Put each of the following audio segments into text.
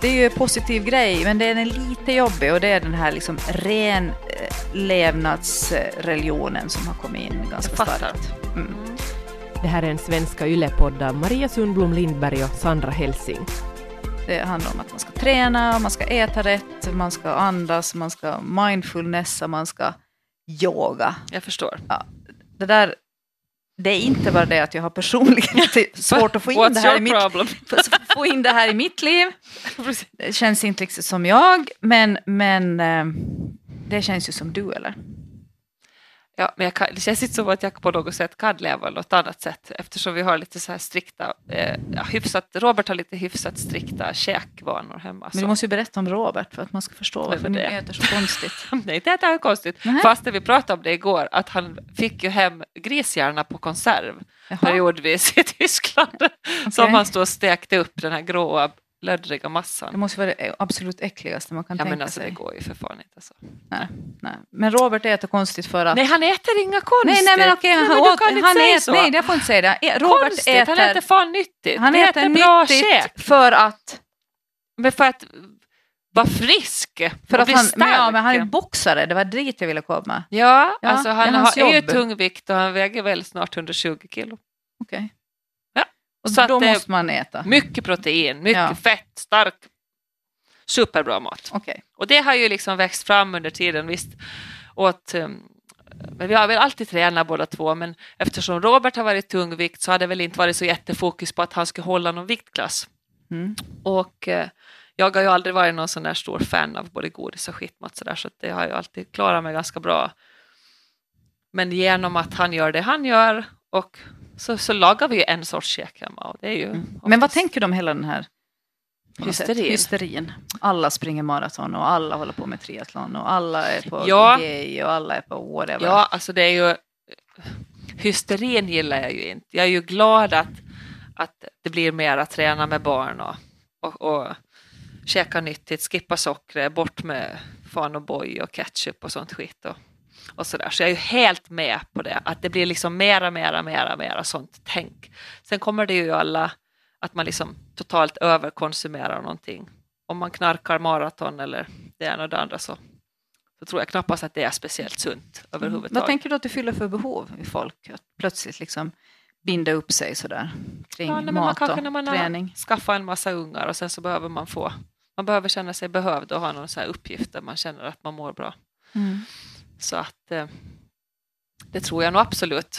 det är ju en positiv grej, men det är lite jobbig och det är den här liksom ren eh, levnadsreligionen som har kommit in ganska starkt. Mm. Det här är en svenska yllepodd av Maria Sundblom Lindberg och Sandra Helsing. Det handlar om att man ska träna, man ska äta rätt, man ska andas, man ska mindfulnessa, man ska yoga. Jag förstår. Det där, det är inte bara det att jag har personligen svårt att få in, What's det här i your mitt, problem? få in det här i mitt liv. Det känns inte riktigt som jag, men, men eh, det känns ju som du, eller? Ja, men jag kan, det känns inte som att jag på något sätt kan leva på något annat sätt eftersom vi har lite så här strikta, eh, ja, hyfsat, Robert har lite hyfsat strikta käkvanor hemma. Men du måste ju berätta om Robert för att man ska förstå varför är det? äter så konstigt. Nej, det är konstigt. Nej. Fast vi pratade om det igår, att han fick ju hem grishjärna på konserv Jaha. periodvis i Tyskland. Som han stod och stekte upp, den här gråa löddriga Det massan. måste vara det absolut äckligaste man kan Ja tänka men alltså det sig. går ju för fan inte. Alltså. Nej, nej. Men Robert äter konstigt för att... Nej, han äter inga konstigt. nej, nej men okej, Nej, han, men du åt, han säga äter, så. nej jag får inte säga det. Robert konstigt, äter, han äter fan nyttigt. han Det äter bra nyttigt för att, Men för att vara frisk för att bli han, stark. men, ja, men han är boxare, det var dit jag ville komma. Ja, Ja, alltså det han har, är ju tungvikt och han väger väl snart 120 kilo. Okej. Ja. Och Så då det- måste man äta. Mycket protein, mycket Ja. fett, stark, superbra mat. Okej. Och det har ju liksom växt fram under tiden, visst. Åt, um, men vi har väl alltid tränat båda två, men eftersom Robert har varit tungvikt så har det väl inte varit så jättefokus på att han skulle hålla någon viktklass. Mm. Och eh, jag har ju aldrig varit någon sån där stor fan av både godis och skitmat så, där, så det har ju alltid klarat mig ganska bra. Men genom att han gör det han gör och så, så lagar vi ju en sorts käk hemma. Och det är ju Mm. Men vad tänker du om hela den här Hysterin. hysterin? Alla springer maraton och alla håller på med triathlon och alla är på Ja. gay och alla är på whatever. Ja, alltså det är ju... Hysterin gillar jag ju inte. Jag är ju glad att, att det blir mer att träna med barn och, och, och käka nyttigt, skippa sockret, bort med fan och boy och ketchup och sånt skit. Och, och så, där. så jag är ju helt med på det, att det blir liksom mera, mera, mera, mera sånt tänk. Sen kommer det ju alla att man liksom totalt överkonsumerar någonting. Om man knarkar maraton eller det ena och det andra så, så tror jag knappast att det är speciellt sunt överhuvudtaget. Vad tänker du att du fyller för behov i folk? Att plötsligt liksom binda upp sig sådär kring Ja, nej, mat och när man träning? har skaffat en massa ungar och sen så behöver man få, man behöver känna sig behövd och ha någon så här uppgift där man känner att man mår bra. Mm. Så att eh, det tror jag nog absolut.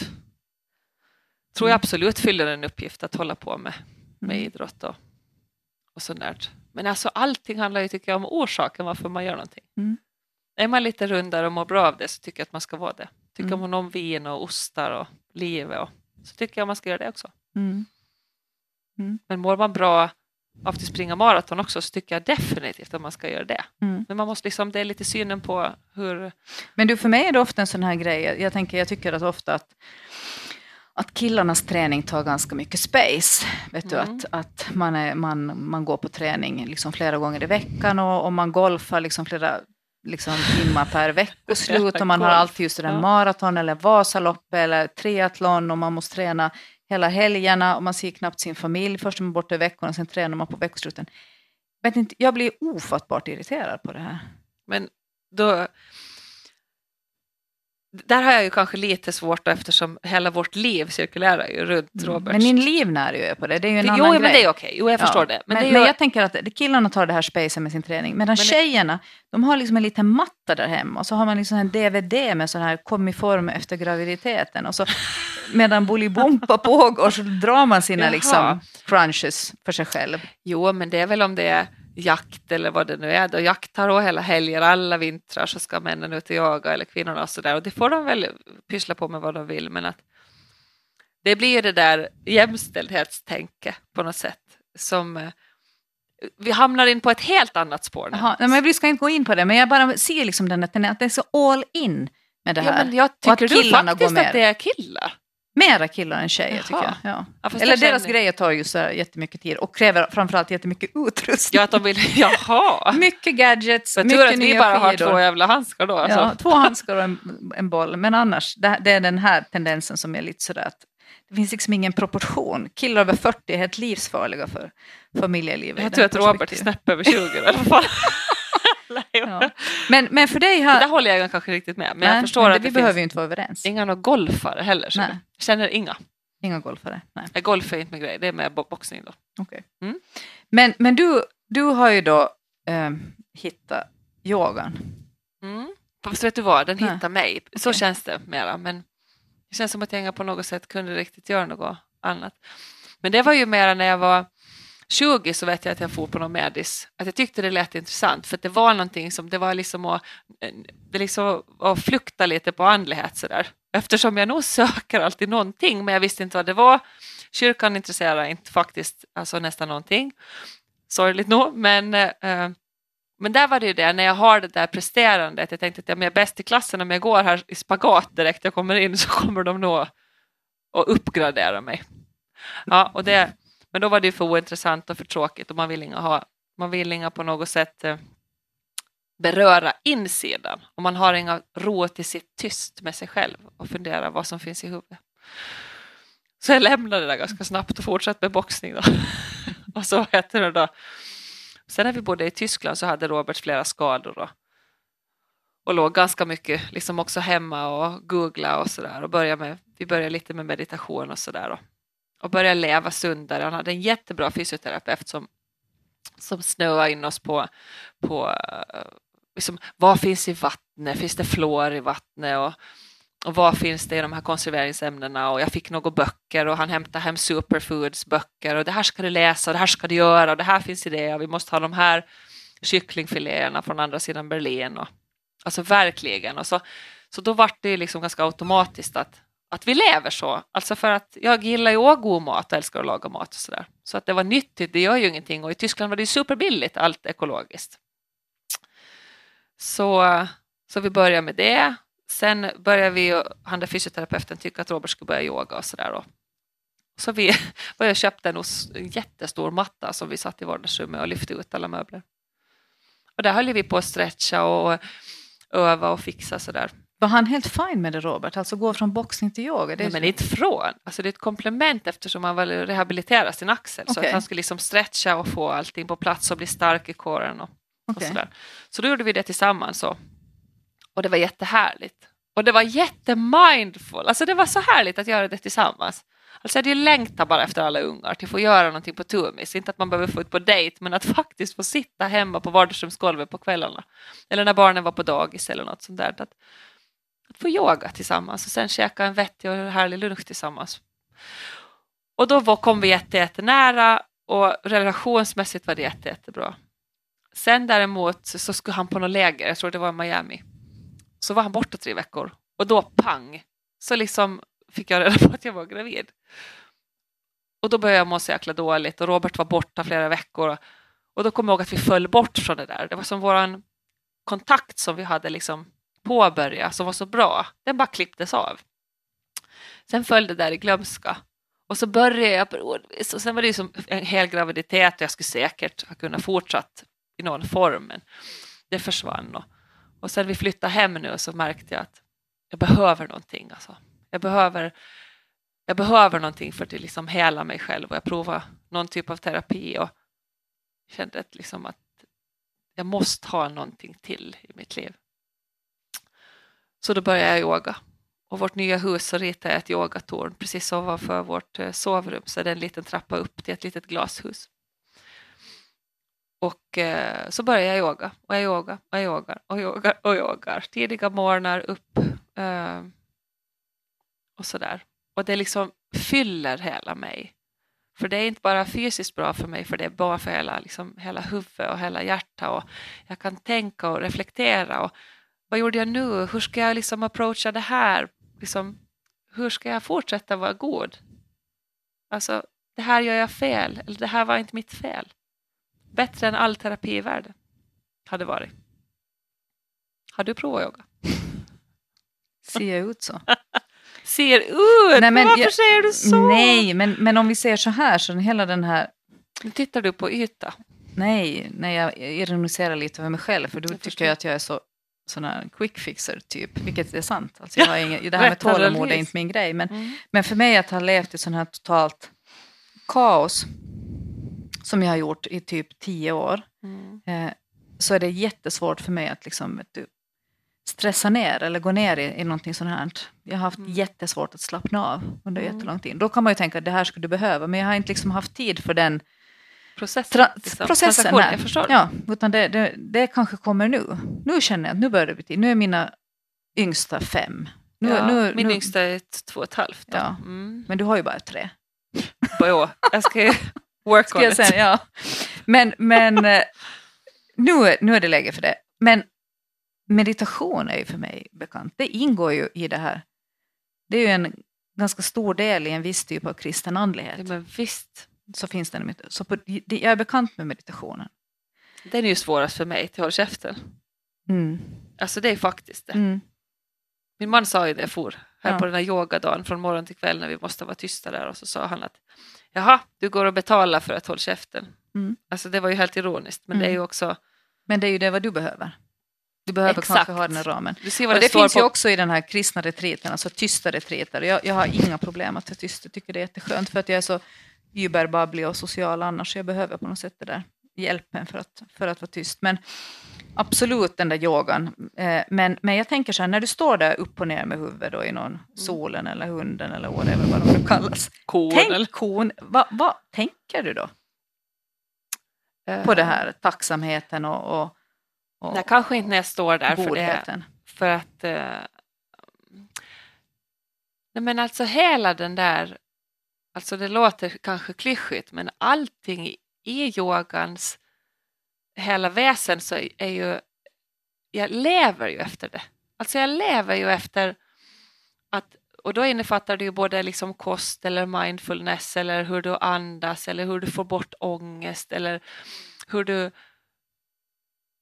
Tror jag Mm. absolut fyller en uppgift att hålla på med, med Mm. idrott och, och sånt där. Men alltså allting handlar ju tycker jag om orsaken varför man gör någonting. Mm. Är man lite rundare och mår bra av det så tycker jag att man ska vara det. Tycker Mm. man om vin och ostar och livet och, så tycker jag man ska göra det också. Mm. Men mår man bra av att springa maraton också så tycker jag definitivt att man ska göra det. Mm. Men man måste liksom, det är lite synen på hur... Men du, för mig är det ofta en sån här grej, jag, tänker, jag tycker att ofta att, att killarnas träning tar ganska mycket space. Vet du, Mm. att, att man, är, man, man går på träning liksom flera gånger i veckan och, och man golfar liksom flera liksom, timmar per veckoslut och man har alltid just där ja. maraton eller Vasalopp eller triathlon och man måste träna hela helgerna och man ser knappt sin familj. Först är man borta i och sen tränar man på veckosluten. Vet inte, jag blir ofattbart irriterad på det här. Men då... Där har jag ju kanske lite svårt då, eftersom hela vårt liv cirkulerar ju runt Roberts... Men min livnära ju är på det, det är ju en jo, annan men grej. det är okej. Jo, jag förstår Ja, det. Men, Men, det är men jag tänker att det- killarna tar det här spacen med sin träning, medan Men det- tjejerna, de har liksom en liten matta där hemma och så har man liksom en DVD med sån här kom i form efter graviditeten och så medan Bolibompa pågår så drar man sina Jaha. liksom crunches för sig själv. Jo, men det är väl om det är jakt eller vad det nu är. Då jaktar och hela helger, alla vintrar så ska männen ut och jaga eller kvinnorna och sådär. Och det får de väl pyssla på med vad de vill. Men att det blir det där jämställdhetstänket på något sätt som eh, vi hamnar in på ett helt annat spår nu. Men vi ska inte gå in på det, men jag bara ser liksom den, att det är så all in med det Ja, här. men jag Och att tycker du faktiskt att det är killar. Mera killar än tjejer Jaha. tycker jag. Ja. Ja, Eller jag deras känner- grejer tar ju så här jättemycket tid och kräver framförallt jättemycket utrustning. Ja, att de vill, jaha. Mycket gadgets, Jag mycket tror att vi bara har skidor. två jävla handskar då. Alltså. Ja, två handskar och en, en boll. Men annars, det, det är den här tendensen som är lite sådär att det finns liksom ingen proportion. Killar över 40 är helt livsfarliga för familjelivet. Jag tror att Robert är snäpp över 20 i alla fall. Ja. Men, men för dig Det har... där håller jag kanske riktigt med. Men Nej, jag förstår men att vi det behöver finns ju inte vara överens. inga några golfare heller. Så Nej. jag känner inga. Inga golfare. Nej. Golf är inte min grej, det är med bo- boxning då. Okej. Mm. Men, men du, du har ju då ehm, hittat yogan. Mm. Fast vet du vad, den hittar mig. Så Okej. känns det mera. Men det känns som att jag inte på något sätt kunde riktigt göra något annat. Men det var ju mera när jag var 20 så vet jag att jag for på någon medis. Att jag tyckte det lät intressant för att det var någonting som det var liksom att, det liksom att flukta lite på andlighet sådär. Eftersom jag nog söker alltid någonting men jag visste inte vad det var. Kyrkan intresserar inte faktiskt alltså nästan någonting. Sorgligt nog men eh, men där var det ju det, när jag har det där presterandet, jag tänkte att jag är bäst i klassen om jag går här i spagat direkt jag kommer in så kommer de nog att uppgradera mig. Ja, och det, men då var det ju för ointressant och för tråkigt och man vill inga, ha, man vill inga på något sätt eh, beröra insidan och man har inga ro till sitt tyst med sig själv och fundera vad som finns i huvudet. Så jag lämnade det där ganska snabbt och fortsatte med boxning då. och så heter det då. Sen när vi bodde i Tyskland så hade Robert flera skador och, och låg ganska mycket liksom också hemma och googla och sådär och började med, vi började lite med meditation och sådär och, började leva sundare. Han hade en jättebra fysioterapeut som, som snöade in oss på, på eh, liksom, vad finns i vattnet, finns det fluor i vattnet? Och, och vad finns det i de här konserveringsämnena? Och jag fick några böcker och han hämtade hem Superfoods böcker och det här ska du läsa och det här ska du göra och det här finns i det och vi måste ha de här kycklingfiléerna från andra sidan Berlin. Och alltså verkligen. Och så, så då vart det liksom ganska automatiskt att, att vi lever så, alltså för att jag gillar ju också god mat och älskar att laga mat och sådär så att det var nyttigt, det gör ju ingenting och i Tyskland var det ju superbilligt allt ekologiskt så, så vi börjar med det Sen började vi, och han där fysioterapeuten tycka att Robert skulle börja yoga och sådär. Så vi var jag köpte en en jättestor matta som vi satt i vardagsrummet och lyfte ut alla möbler. Och där höll vi på att stretcha och öva och fixa sådär. Var han helt fine med det Robert? Alltså gå från boxning till yoga? Det är Nej, men inte från. Alltså det är ett komplement eftersom han vill rehabilitera sin axel. Så Okej. att han skulle liksom stretcha och få allting på plats och bli stark i kåren. Och, och Okej. sådär. Så då gjorde vi det tillsammans. Så. Och det var jättehärligt. Och det var jättemindful. Alltså det var så härligt att göra det tillsammans. Alltså jag hade ju längtat bara efter alla ungar till att få göra någonting på Tumis. Inte att man behöver få ut på dejt men att faktiskt få sitta hemma på vardagsrumsgolvet på kvällarna. Eller när barnen var på dagis eller något sånt där. Att, att få yoga tillsammans och sen käka en vettig och härlig lunch tillsammans. Och då var, kom vi jätte, jättenära och relationsmässigt var det jätte, jättebra. Sen däremot så så skulle han på något läger, jag tror det var i Miami. Så var han borta tre veckor och då pang så liksom fick jag reda på att jag var gravid. Och då började jag må så jäkla dåligt och Robert var borta flera veckor. Och då kom jag ihåg att vi föll bort från det där. Det var som våran kontakt som vi hade liksom påbörja som var så bra. Den bara klipptes av. Sen föll det där i glömska. Och så började jag periodvis och sen var det ju som en hel graviditet och jag skulle säkert ha kunnat fortsatt i någon form men det försvann. Och, och sen vi flyttade hem nu så märkte jag att jag behöver någonting. Alltså. Jag, behöver, jag behöver någonting för att liksom hela mig själv och jag provade någon typ av terapi och kände att, liksom att jag måste ha någonting till i mitt liv. Så då började jag yoga. Och vårt nya hus så ritade jag ett yogatorn precis ovanför vårt eh, sovrum så är det en liten trappa upp till ett litet glashus. Och eh, så började jag yoga och jag yogar och jag yogar och yogar och yogar. Tidiga morgnar upp eh, och sådär. Och det liksom fyller hela mig. För det är inte bara fysiskt bra för mig, för det är bra för hela, liksom, hela huvudet och hela hjärtat. Och jag kan tänka och reflektera. Och vad gjorde jag nu? Hur ska jag liksom approacha det här? Liksom, hur ska jag fortsätta vara god? Alltså, det här gör jag fel, eller det här var inte mitt fel. Bättre än all terapi i världen hade varit. Har du provat yoga? Ser jag ut så? Ser ut! Nej, men Varför jag- säger du så? Nej, men, men om vi ser så här, så hela den här... Nu tittar du på yta. Nej, när jag ironiserar lite över mig själv, för då tycker jag att jag är så här quick fixer typ, vilket är sant. Alltså jag har ingen, det här med tålamod är inte min grej. Men, Mm. men för mig att ha levt i sån här totalt kaos, som jag har gjort i typ tio år, Mm. eh, så är det jättesvårt för mig att liksom, du, stressa ner eller gå ner i, i någonting sånt här. Jag har haft Mm. jättesvårt att slappna av under Mm. jättelång tid. Då kan man ju tänka att det här skulle du behöva, men jag har inte liksom haft tid för den Processen. tra- liksom. processen. Jag förstår. Ja, utan det, det, det kanske kommer nu. Nu känner jag att nu börjar det bli tid. Nu är mina yngsta fem. Nu, ja, nu, min nu, yngsta är ett, två och ett halvt. Ja. Mm. Men du har ju bara tre. Jo, jag ska work Ska on it. säga, ja. Men, men eh, nu, nu är det läge för det. Men meditation är ju för mig bekant. Det ingår ju i det här. Det är ju en ganska stor del i en viss typ av kristen andlighet. Ja, men visst, finns den. Så på, jag är bekant med meditationen. den är ju svårast för mig till håll käften. Mm. Alltså det är faktiskt det. Mm. Min man sa ju det for här Ja. på den här yogadagen från morgon till kväll när vi måste vara tysta där och så sa han att jaha, du går och betalar för att hålla käften. Mm. Alltså det var ju helt ironiskt men det är Mm. ju också, Men det är ju det vad du behöver. Du behöver Exakt. kanske ha den här ramen. du ser vad Och det, det finns på. ju också i den här kristna retriten, alltså tysta retriter. Jag, jag har inga problem att vara tyst, jag tycker det är jätteskönt för att jag är så überbabblig och social annars. så Jag behöver på något sätt det där hjälpen för att, för att vara tyst. Men absolut den där yogan. Eh, men, men jag tänker så här, när du står där upp och ner med huvudet då i någon solen eller hunden eller whatever vad de nu kallas. kon Tänk eller- kon, vad, vad tänker du då på det här tacksamheten och, och, och Nej, kanske inte när jag står där för det, för att eh, nej men alltså hela den där alltså det låter kanske klyschigt men allting i, yogans hela väsen så är ju jag lever ju efter det. Alltså jag lever ju efter att och då innefattar det ju både liksom kost eller mindfulness eller hur du andas eller hur du får bort ångest eller hur du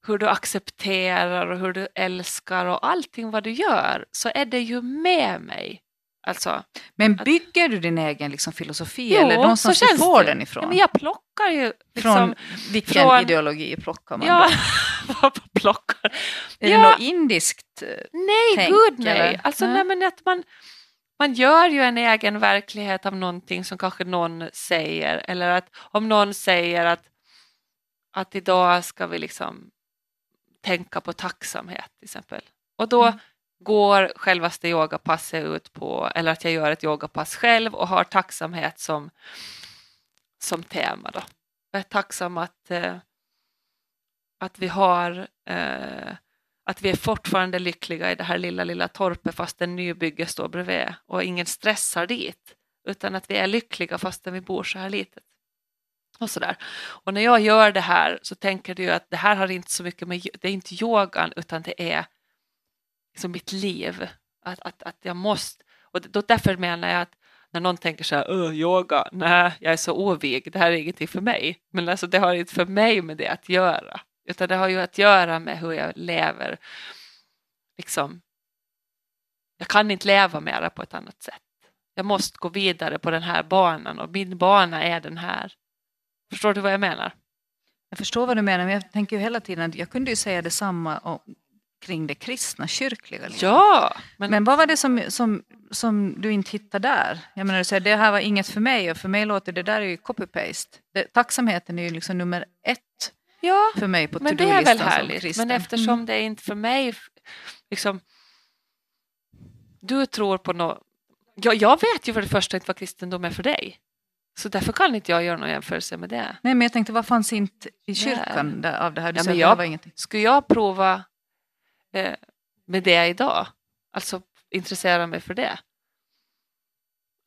hur du accepterar och hur du älskar och allting vad du gör så är det ju med mig. Alltså, men bygger du din egen liksom, filosofi Jo, eller någonstans du får det. den ifrån? ja, men jag plockar ju liksom, från vilken från- ideologi plockar man ja, då? plockar. Är ja. det något indiskt? eh, Nej, tänk, gud nej. eller? Alltså, Nej. nej men att man, man gör ju en egen verklighet av någonting som kanske någon säger eller att om någon säger att, att idag ska vi liksom tänka på tacksamhet till exempel. Och då Mm går självaste yogapasset ut på, eller att jag gör ett yogapass själv och har tacksamhet som, som tema. Då. Jag är tacksam att, eh, att vi har eh, att vi är fortfarande lyckliga i det här lilla, lilla torpet fast en nybygge står bredvid och ingen stressar dit. Utan att vi är lyckliga fastän vi bor så här litet. Och, sådär. och när jag gör det här så tänker du att det här har inte så mycket med, det är inte yogan utan det är liksom mitt liv. Att, att, att jag måste, och då, därför menar jag att när någon tänker så här, "Öh, yoga, nej, jag är så ovig, det här är ingenting för mig. Men alltså det har inte för mig med det att göra. Utan det har ju att göra med hur jag lever. Liksom, jag kan inte leva mera på ett annat sätt. Jag måste gå vidare på den här banan och min bana är den här. Förstår du vad jag menar? Jag förstår vad du menar, men jag tänker ju hela tiden att jag kunde ju säga detsamma kring det kristna, kyrkliga livet. Ja, men, Men vad var det som, som, som du inte hittade där? Jag menar, du säger det här var inget för mig och för mig låter det där är ju copy-paste. Tacksamheten är ju liksom nummer ett ja, för mig på men det är väl härligt. Men eftersom Mm. det är inte för mig, liksom, du tror på något. Ja, jag vet ju för det första inte vad kristendom är för dig. Så därför kan inte jag göra någon jämförelse med det. Nej, men jag tänkte, vad fanns inte i kyrkan där, av det här? Du Ja, jag- var ingenting. Skulle jag prova eh, med det idag, alltså intressera mig för det,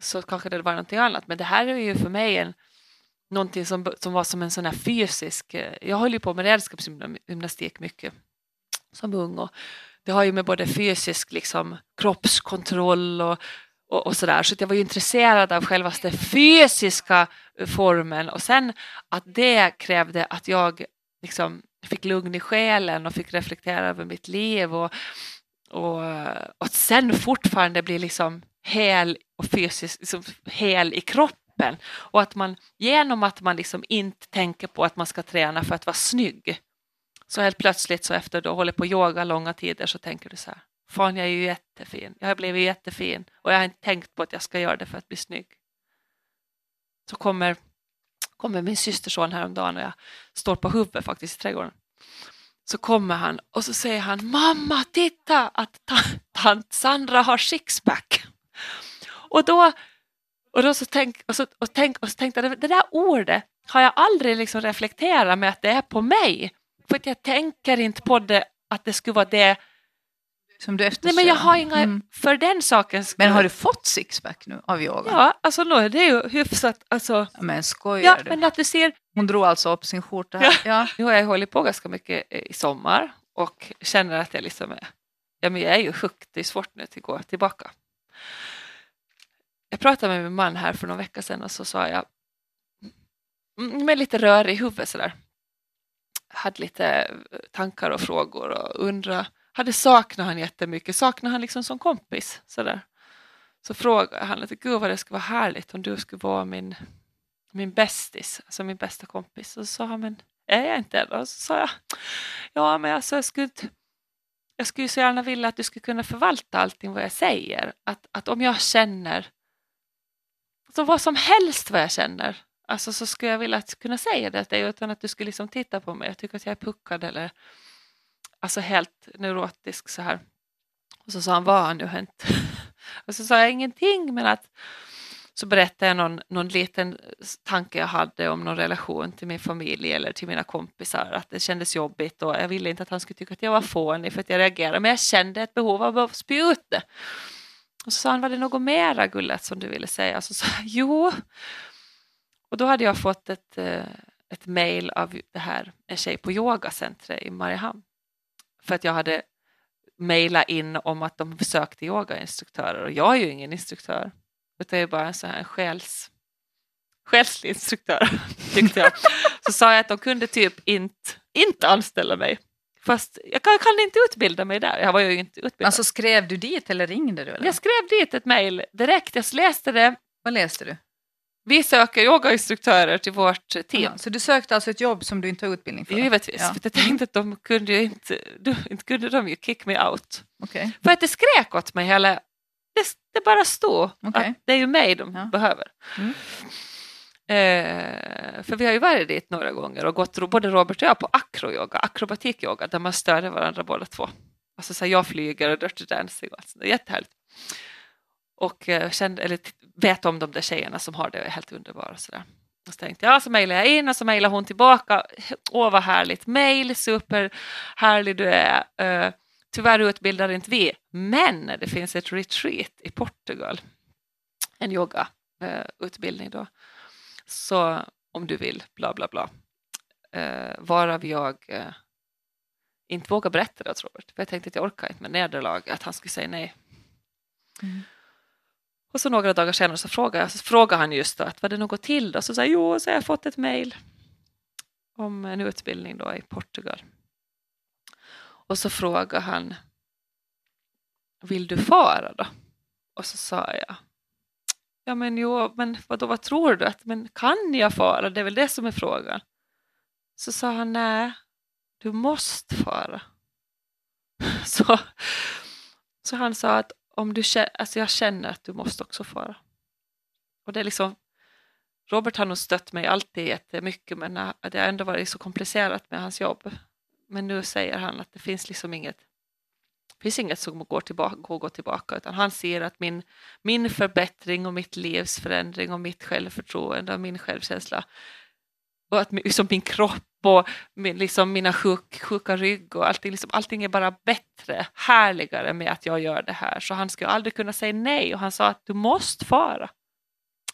så kanske det var någonting annat. Men det här är ju för mig en, någonting som, som var som en sån här fysisk... Eh, jag höll ju på med redskapsgymnastik mycket som ung och det har ju med både fysisk liksom, kroppskontroll och, och, och sådär. Så att jag var ju intresserad av självaste fysiska formen och sen att det krävde att jag liksom fick lugn i själen och fick reflektera över mitt liv och, och, och att sen fortfarande bli liksom hel och fysiskt liksom hel i kroppen och att man genom att man liksom inte tänker på att man ska träna för att vara snygg Så helt plötsligt så efter du håller hållit på yoga långa tider så tänker du så här, fan jag är ju jättefin, jag har blivit jättefin och jag har inte tänkt på att jag ska göra det för att bli snygg. Så kommer, kommer min systerson häromdagen och jag står på huvudet faktiskt i trädgården. Så kommer han och så säger han, mamma titta att tant Sandra har sixpack. Och då, och då så, tänk, och så, och tänk, och så tänkte jag, det där ordet har jag aldrig liksom reflekterat med att det är på mig. För att jag tänker inte på det att det skulle vara det. Som du Nej eftersträvar. men jag har inga, Mm. för den skull. Men har du fått sixpack nu av yoga? Ja, alltså nu är det ju hyfsat, alltså. Ja, Men skojar Ja, du? men att du ser, Hon drog alltså upp sin skjorta här. Ja. nu har jag hållit på ganska mycket i sommar och känner att jag liksom är, ja men jag är ju hooked, det är svårt nu att gå tillbaka. Jag pratade med min man här för någon vecka sedan och så sa jag, mm, med lite rör i huvudet sådär, hade lite tankar och frågor och undra, hade saknat han jättemycket, saknat han liksom som kompis sådär. Så frågade han, att, gud vad det skulle vara härligt om du skulle vara min, min bästis, alltså min bästa kompis. Och så sa han, men är jag inte det? Och så sa jag, ja men alltså jag skulle jag skulle så gärna vilja att du skulle kunna förvalta allting vad jag säger. Att, att om jag känner, så vad som helst vad jag känner, alltså så skulle jag vilja att kunna säga det till dig utan att du skulle liksom titta på mig och tycka att jag är puckad eller alltså helt neurotisk så här. Och så sa han, vad har nu hänt? Och så sa jag ingenting men att så berättade jag någon, någon liten tanke jag hade om någon relation till min familj eller till mina kompisar, att det kändes jobbigt och jag ville inte att han skulle tycka att jag var fånig för att jag reagerade, men jag kände ett behov av att spy ut det. Och så sa han, var det något mera gullet som du ville säga? Och Så sa jag, jo. Och då hade jag fått ett, eh, ett mejl av det här, en tjej på yogacentret i Mariehamn. För att jag hade mejlat in om att de sökte yogainstruktörer och jag är ju ingen instruktör. Utan jag är bara en sån här själs, själslig instruktör, tyckte jag. Så sa jag att de kunde typ inte, inte anställa mig. Fast jag kan, kan inte utbilda mig där. Jag var ju inte utbildad. Alltså skrev du dit eller ringde du? Eller? jag skrev dit ett mejl direkt. Jag läste det. Vad läste du? Vi söker yogainstruktörer till vårt team. Aha, Så du sökte alltså ett jobb som du inte har utbildning för? Givetvis, Ja. för jag tänkte att de kunde ju inte, de, inte kunde de ju kick me out. Okej. För att det skrek åt mig hela, det, det bara stod Okej. att det är ju mig de Ja. behöver. Mm. Eh, för vi har ju varit dit några gånger och gått, både Robert och jag, på akroyoga, akrobatikyoga, där man stöder varandra båda två. Alltså så här, jag flyger och dirty dancing och allt sånt. Jättehärligt. Och eh, kände, eller vet om de där tjejerna som har det och är helt underbara. Så, där. och så tänkte jag, så mejlade jag in och så mejlade hon tillbaka. Åh vad härligt mejl, superhärlig du är. Uh, tyvärr utbildar inte vi, men det finns ett retreat i Portugal. En yogautbildning eh, då. Så om du vill, bla bla bla. Uh, varav jag uh, inte vågar berätta det åt Robert. För jag tänkte att jag orkar inte med nederlag, att han skulle säga nej. Mm. Och så några dagar senare så frågade, jag, så frågade han just då att var det något till då? Så sa jag jo, så har jag fått ett mejl om en utbildning då i Portugal. Och så frågade han vill du fara då? Och så sa jag ja men jo, men vadå, vad tror du? Att, men kan jag fara? Det är väl det som är frågan. Så sa han nej, du måste fara. Så, så han sa att om du känner, alltså jag känner att du måste också fara. Och det är liksom, Robert har nog stött mig alltid jättemycket men det har ändå varit så komplicerat med hans jobb. Men nu säger han att det finns liksom inget finns inget som går, tillbaka, går går tillbaka utan han ser att min, min förbättring och mitt livs förändring och mitt självförtroende och min självkänsla och att min- liksom min kropp och min, liksom mina sjuk, sjuka rygg och allting, liksom, allting är bara bättre, härligare med att jag gör det här. Så han skulle aldrig kunna säga nej och han sa att du måste fara.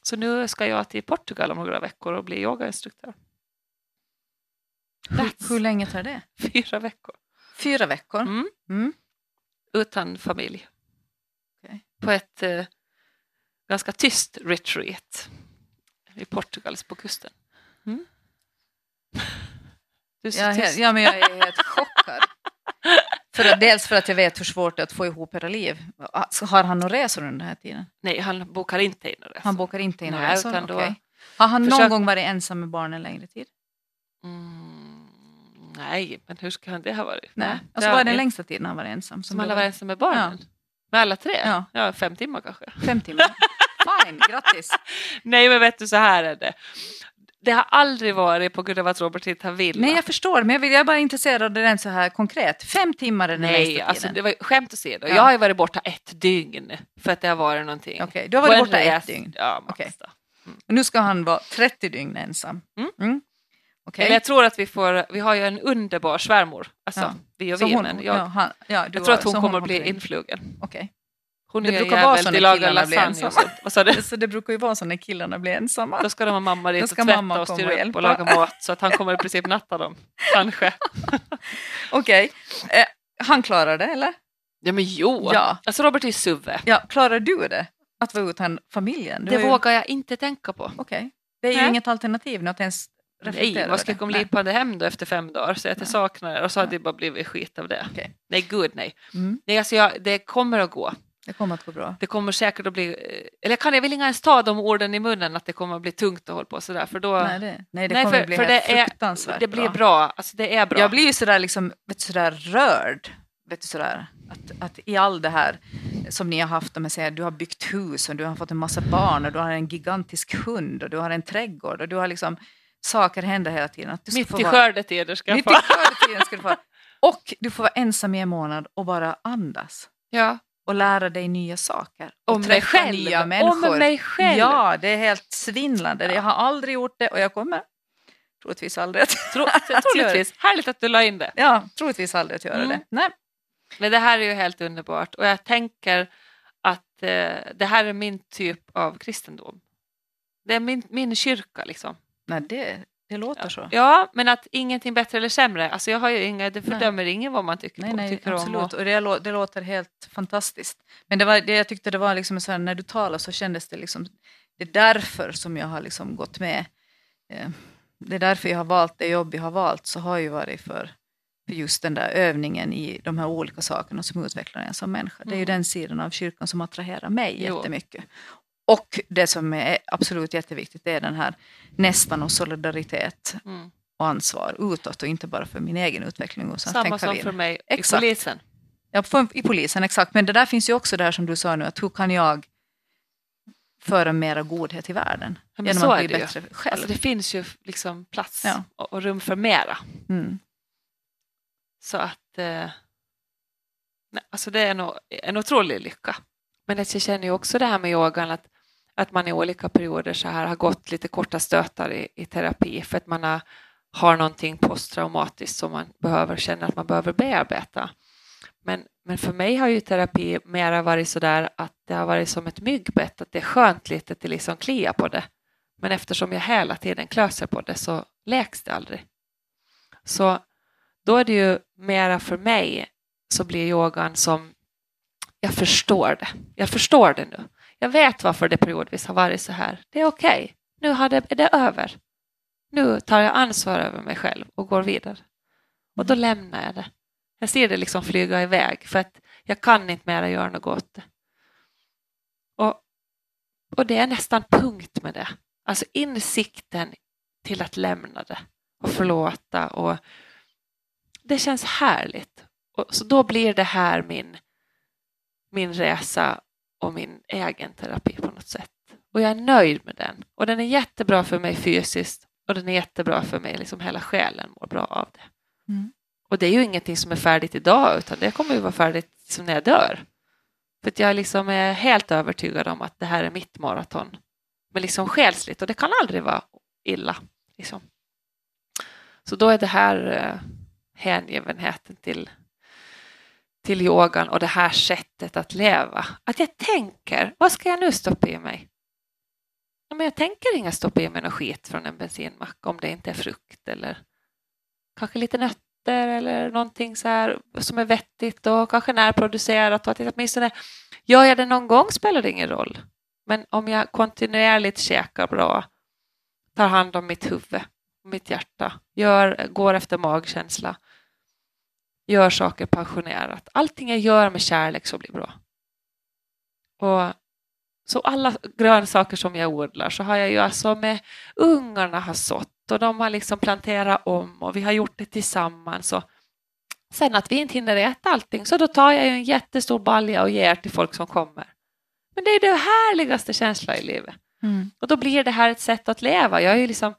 Så nu ska jag till Portugal om några veckor och bli yogainstruktör. Hur, hur länge tar det? fyra veckor. Fyra veckor? Mm. Mm. Utan familj. Okej. På ett eh, ganska tyst retreat i Portugals på kusten. Mm. Du är så är helt- tyst. ja, men jag är helt chockad. För att, dels för att jag vet hur svårt det är att få ihop era liv. Så Har han några resor under den här tiden? Nej, han bokar inte in några Han bokar inte in några Nej, resor? då Okej. Har han någon försök- gång varit ensam med barnen längre tid? Mm, Nej, men hur ska han det ha varit? Nej. det Och så har var det den han längsta tiden han var ensam. Som du alla var- var ensamma med barnen? Med alla tre? Ja. ja, fem timmar kanske. Fem timmar. Fine, grattis. Nej, men vet du, så här är det. Det har aldrig varit på grund av att Robert inte har velat. Nej, jag förstår, men jag, vill, jag är bara intresserad av den så här konkret. Fem timmar den Nej, längsta alltså tiden. det var skämt åsido. Ja. Jag har ju varit borta ett dygn för att det har varit någonting. Okej, du har varit borta ett dygn. Ja, max då. Och nu ska han vara 30 dygn ensam. Mm. Okej. Eller jag tror att vi får, vi har ju en underbar svärmor, alltså Ja. vi och Så vi, hon, men jag, ja, han, ja, du jag tror att hon kommer att bli influgen. Okej. Hon Det brukar vara så när killarna blir ensamma. Vad sa du? Så det brukar ju vara så när killarna blir ensamma. Då ska de ha mamma dit och tvätta mamma och styra och upp och laga mat så att han kommer i princip natta dem. Kanske. Okej. Eh, han klarar det, eller? Ja men jo, Ja. alltså Robert är suve. Ja, klarar du det? Att vara utan familjen? Du Det ju- vågar jag inte tänka på. Okej. Det är ju Nej. inget alternativ att ens reflektera Nej, vad ska jag komma lipande hem då efter fem dagar säga att jag saknar er och så hade det bara blivit skit av det. Okej. Nej, gud nej. Mm, nej alltså jag, det kommer att gå. Det kommer att gå bra. Det kommer säkert att bli, eh, eller jag kan jag vill inte ens ta de orden i munnen att det kommer att bli tungt att hålla på sådär för då, Nej, det, nej, det Nej, kommer för- bli för helt det är- fruktansvärt det blir bra. Alltså det är bra. Jag blir ju sådär, liksom, vet du, sådär rörd. Vet du, sådär, att, att i all det här som ni har haft, om jag säger, du har byggt hus och du har fått en massa barn och du har en gigantisk hund och du har en trädgård och du har liksom saker händer hela tiden. Att du Mitt i skördetider ska Mitt i skördetiden ska du få Och du får vara ensam i en månad och bara andas. Ja. Och lära dig nya saker. Och Om mig träffa själv. nya Om människor. mig själv. Ja, det är helt svindlande. Jag har aldrig gjort det och jag kommer troligtvis aldrig att, Tro, att troligtvis. Härligt att du la in det. Ja, troligtvis aldrig att göra Mm. det. Nej. Men det här är ju helt underbart och jag tänker att eh, det här är min typ av kristendom. Det är min, min kyrka liksom. Nej, det, det låter Ja. så. ja, men att ingenting bättre eller sämre. Alltså jag har ju inga, det fördömer ingen vad man tycker, Nej, nej, tycker om. absolut. Och, Och det, det låter helt fantastiskt. Men det var, det jag tyckte det var liksom så här, när du talade så kändes det liksom, det är därför som jag har liksom gått med. Eh, det är därför jag har valt det jobb jag har valt, så har ju varit för, för just den där övningen i de här olika sakerna som utvecklar en som människa. Det är ju Mm. den sidan av kyrkan som attraherar mig Jo. jättemycket. Och det som är absolut jätteviktigt, är den här nästan och solidaritet mm. och ansvar utåt och inte bara för min egen utveckling. Och sen Samma som för mig Exakt. i polisen. Ja, för, i polisen, exakt. Men det där finns ju också det här som du sa nu, att hur kan jag föra mera godhet i världen? Ja, genom så att är bli det ju. bättre själv. Alltså det finns ju liksom plats Ja. och, och rum för mera. mm. Så att eh, nej, alltså det är nog en otrolig lycka. Men att jag känner ju också det här med yogan att, att man i olika perioder så här har gått lite korta stötar i, i terapi för att man har, har någonting posttraumatiskt som man behöver känna att man behöver bearbeta. Men, men för mig har ju terapi mera varit så där att det har varit som ett myggbett, att det är skönt lite att det liksom kliar på det. Men eftersom jag hela tiden klöser på det så läks det aldrig. Så då är det ju mera för mig så blir yogan som jag förstår det. Jag förstår det nu. Jag vet varför det periodvis har varit så här. Det är okej. Nu har det, är det över. Nu tar jag ansvar över mig själv och går vidare. Och då lämnar jag det. Jag ser det liksom flyga iväg för att jag kan inte mera göra något åt det. Och, och det är nästan punkt med det. Alltså insikten till att lämna det och förlåta och det känns härligt. Och så då blir det här min, min resa och min egen terapi på något sätt. Och jag är nöjd med den. Och den är jättebra för mig fysiskt och den är jättebra för mig, liksom hela själen mår bra av det. Mm. Och det är ju ingenting som är färdigt idag utan det kommer ju vara färdigt som när jag dör. För att jag liksom är helt övertygad om att det här är mitt maraton. Men liksom själsligt och det kan aldrig vara illa. Liksom. Så då är det här eh, hängivenheten till, till yogan och det här sättet att leva. Att jag tänker, vad ska jag nu stoppa i mig? Ja, Men jag tänker inga stoppa i mig något skit från en bensinmack om det inte är frukt eller kanske lite nötter eller någonting så här som är vettigt och kanske närproducerat och att jag åtminstone gör jag det någon gång spelar det ingen roll. Men om jag kontinuerligt käkar bra, tar hand om mitt huvud, mitt hjärta, gör, går efter magkänsla, gör saker passionerat. Allting jag gör med kärlek så blir bra. Och Så alla grönsaker som jag odlar så har jag ju alltså med ungarna har sått och de har liksom planterat om och vi har gjort det tillsammans. Och sen att vi inte hinner äta allting så då tar jag ju en jättestor balja och ger till folk som kommer. Men det är det härligaste känslan i livet. Mm. Och då blir det här ett sätt att leva. Jag är ju liksom,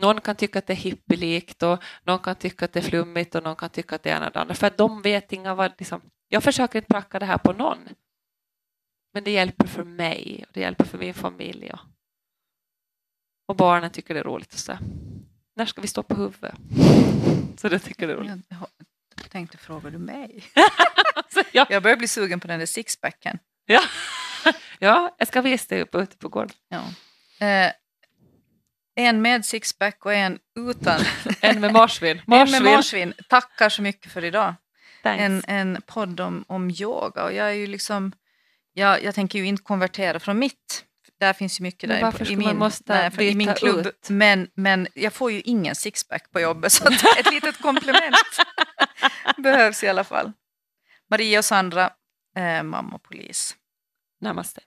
någon kan tycka att det är hippielikt och någon kan tycka att det är flummigt och någon kan tycka att det är ena och det andra. För att de vet inga vad, liksom, jag försöker inte pracka det här på någon. Men det hjälper för mig och det hjälper för min familj. Och, och barnen tycker det är roligt. Så. När ska vi stå på huvudet? Så det tycker det är roligt. Jag tänkte, frågar du mig? Ja, Jag börjar bli sugen på den där sixpacken. ja. ja, jag ska visa dig upp ute på gården. Ja. Eh, en med sixpack och en utan. En med marsvin. En med Marsvin. marsvin. Tackar så mycket för idag. Thanks. En, en podd om, om yoga. Och jag är ju liksom, jag, jag tänker ju inte konvertera från mitt. Där finns ju mycket Men där i min, nej, för, i min klubb. ut? Men, men jag får ju ingen sixpack på jobbet så ett litet komplement behövs i alla fall. Maria och Sandra, eh, mamma och polis. Namaste.